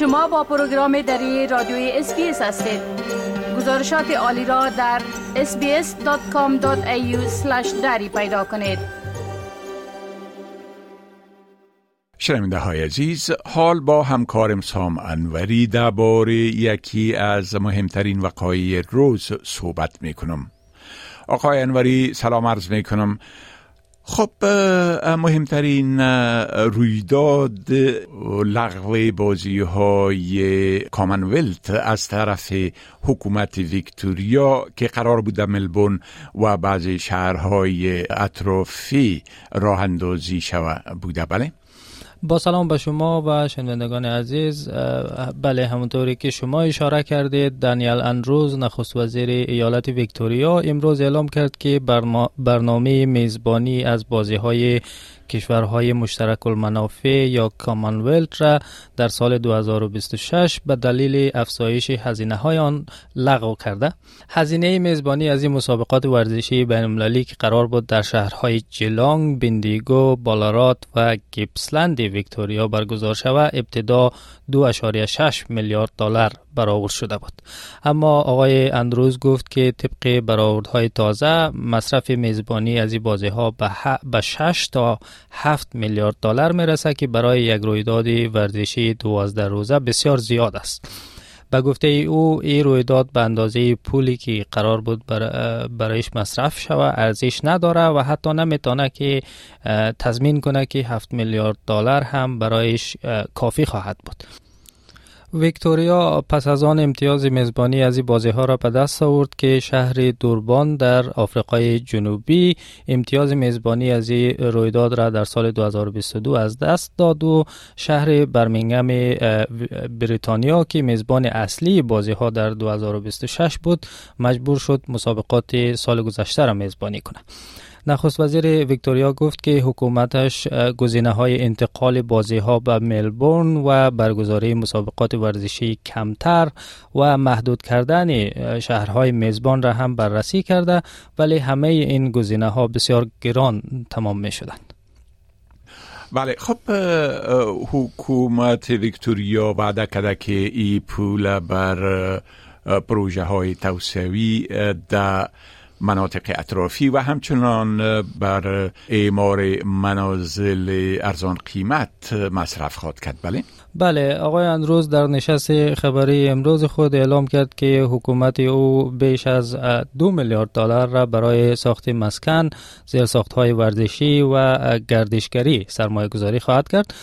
شما با پروگرام دری رادیوی SBS هستید. گزارشات عالی را در sbs.com.au دری پیدا کنید. شنونده های عزیز حال با همکارم سام انوری درباره یکی از مهمترین وقایع روز صحبت می کنم آقای انوری سلام عرض می کنم خب مهمترین رویداد لغو بازی های کامنولت از طرف حکومت ویکتوریا که قرار بود ملبون و بعضی شهرهای اطرافی راه اندازی شوه بوده بله؟ با سلام به شما و شنوندگان عزیز بله همونطوری که شما اشاره کردید دانیل اندروز نخست وزیر ایالت ویکتوریا امروز اعلام کرد که برنامه میزبانی از بازی های کشورهای مشترک المنافع یا کامنولت را در سال 2026 به دلیل افزایش هزینه های آن لغو کرده. هزینه میزبانی از این مسابقات ورزشی بین المللی که قرار بود در شهرهای جلانگ، بندیگو، بالارات و گیپسلند ویکتوریا برگزار شود ابتدا 2.6 میلیارد دلار برآورد شده بود. اما آقای اندروز گفت که طبق برآوردهای تازه مصرف میزبانی از این بازی ها به 6 تا 7 میلیارد دلار می‌رسه که برای یک رویداد ورزشی 12 روزه بسیار زیاد است. به گفته او این رویداد به اندازه پولی که قرار بود برایش مصرف شود ارزش نداره و حتی نمی‌تونه که تضمین کنه که 7 میلیارد دلار هم برایش کافی خواهد بود. ویکتوریا پس از آن امتیاز میزبانی از این بازی ها را به دست آورد که شهر دوربان در آفریقای جنوبی امتیاز میزبانی از این رویداد را در سال 2022 از دست داد و شهر برمینگم بریتانیا که میزبان اصلی بازی ها در 2026 بود مجبور شد مسابقات سال گذشته را میزبانی کند. نخست وزیر ویکتوریا گفت که حکومتش گزینه های انتقال بازی ها به ملبورن و برگزاری مسابقات ورزشی کمتر و محدود کردن شهرهای میزبان را هم بررسی کرده ولی همه این گزینه ها بسیار گران تمام می شدند. بله خب حکومت ویکتوریا وعده کرده که ای پول بر پروژه های توسعوی در مناطق اطرافی و همچنان بر اعمار منازل ارزان قیمت مصرف خواهد کرد بله؟ بله آقای اندروز در نشست خبری امروز خود اعلام کرد که حکومت او بیش از دو میلیارد دلار را برای ساخت مسکن، زیر ساخت های ورزشی و گردشگری سرمایه گذاری خواهد کرد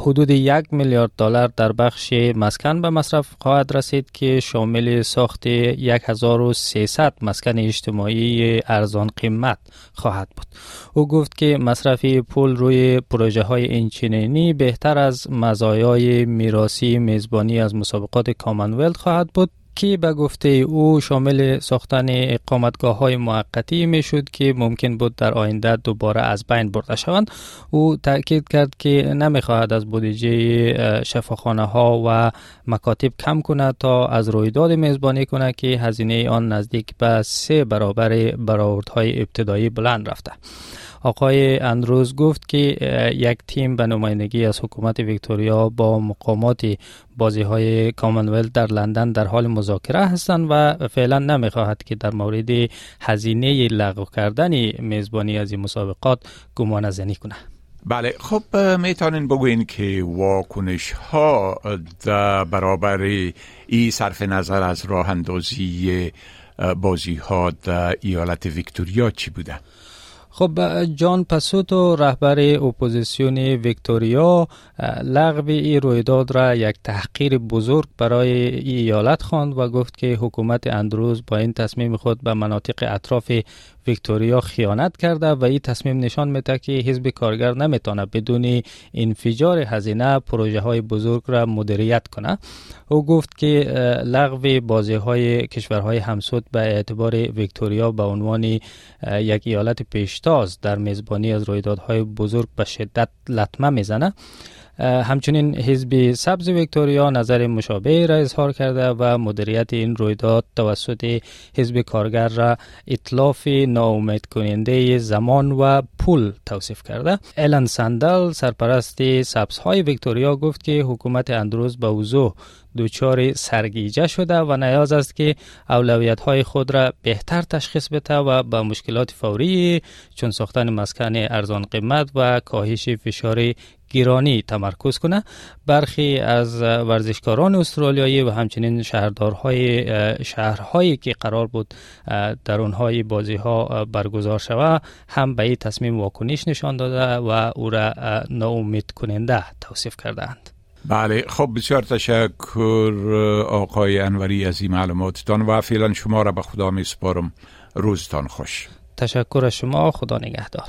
حدود یک میلیارد دلار در بخش مسکن به مصرف خواهد رسید که شامل ساخت 1300 مسکن اجتماعی ارزان قیمت خواهد بود. او گفت که مصرف پول روی پروژه های اینچنینی بهتر از مزایای میراسی میزبانی از مسابقات کامنولت خواهد بود. که به گفته او شامل ساختن اقامتگاه های موقتی می شد که ممکن بود در آینده دوباره از بین برده شوند. او تاکید کرد که نمی خواهد از بودجه شفاخانه ها و مکاتب کم کند تا از رویداد میزبانی کند که هزینه آن نزدیک به سه برابر برآوردهای ابتدایی بلند رفته. آقای اندروز گفت که یک تیم به نمایندگی از حکومت ویکتوریا با مقامات بازی های کامنولت در لندن در حال مذاکره هستند و فعلا نمی‌خواهد که در مورد هزینه لغو کردن میزبانی از این مسابقات گمان زنی کنه بله خب می‌تونین بگوین که واکنش ها در برابر ای صرف نظر از راه اندازی بازی ها در ایالت ویکتوریا چی بوده؟ خب جان پسوتو رهبر اپوزیسیون ویکتوریا لغو این رویداد را یک تحقیر بزرگ برای ای ایالت خواند و گفت که حکومت اندروز با این تصمیم خود به مناطق اطراف ویکتوریا خیانت کرده و این تصمیم نشان میده که حزب کارگر نمی‌تونه بدون انفجار هزینه پروژه های بزرگ را مدیریت کنه. او گفت که لغو بازی های کشورهای همسود به اعتبار ویکتوریا به عنوان یک ایالت پیشتاز در میزبانی از رویدادهای بزرگ به شدت لطمه می‌زنه. همچنین حزب سبز ویکتوریا نظر مشابه را اظهار کرده و مدیریت این رویداد توسط حزب کارگر را اطلاف ناامید کننده زمان و پول توصیف کرده. الان سندل سرپرست سبزهای ویکتوریا گفت که حکومت اندروز به وضوح دچار سرگیجه شده و نیاز است که اولویت های خود را بهتر تشخیص بده و به مشکلات فوری چون ساختن مسکن ارزان قیمت و کاهش فشار گیرانی تمرکز کنه. برخی از ورزشکاران استرالیایی و همچنین شهردارهای شهرهایی که قرار بود در اونهای بازی ها برگزار شود هم به این تصمیم واکنش نشان داده و او را ناامید کننده توصیف کردند بله خب بسیار تشکر آقای انوری از این معلوماتتان و فعلا شما را به خدا می سپارم روزتان خوش. تشکر شما خدا نگهدار.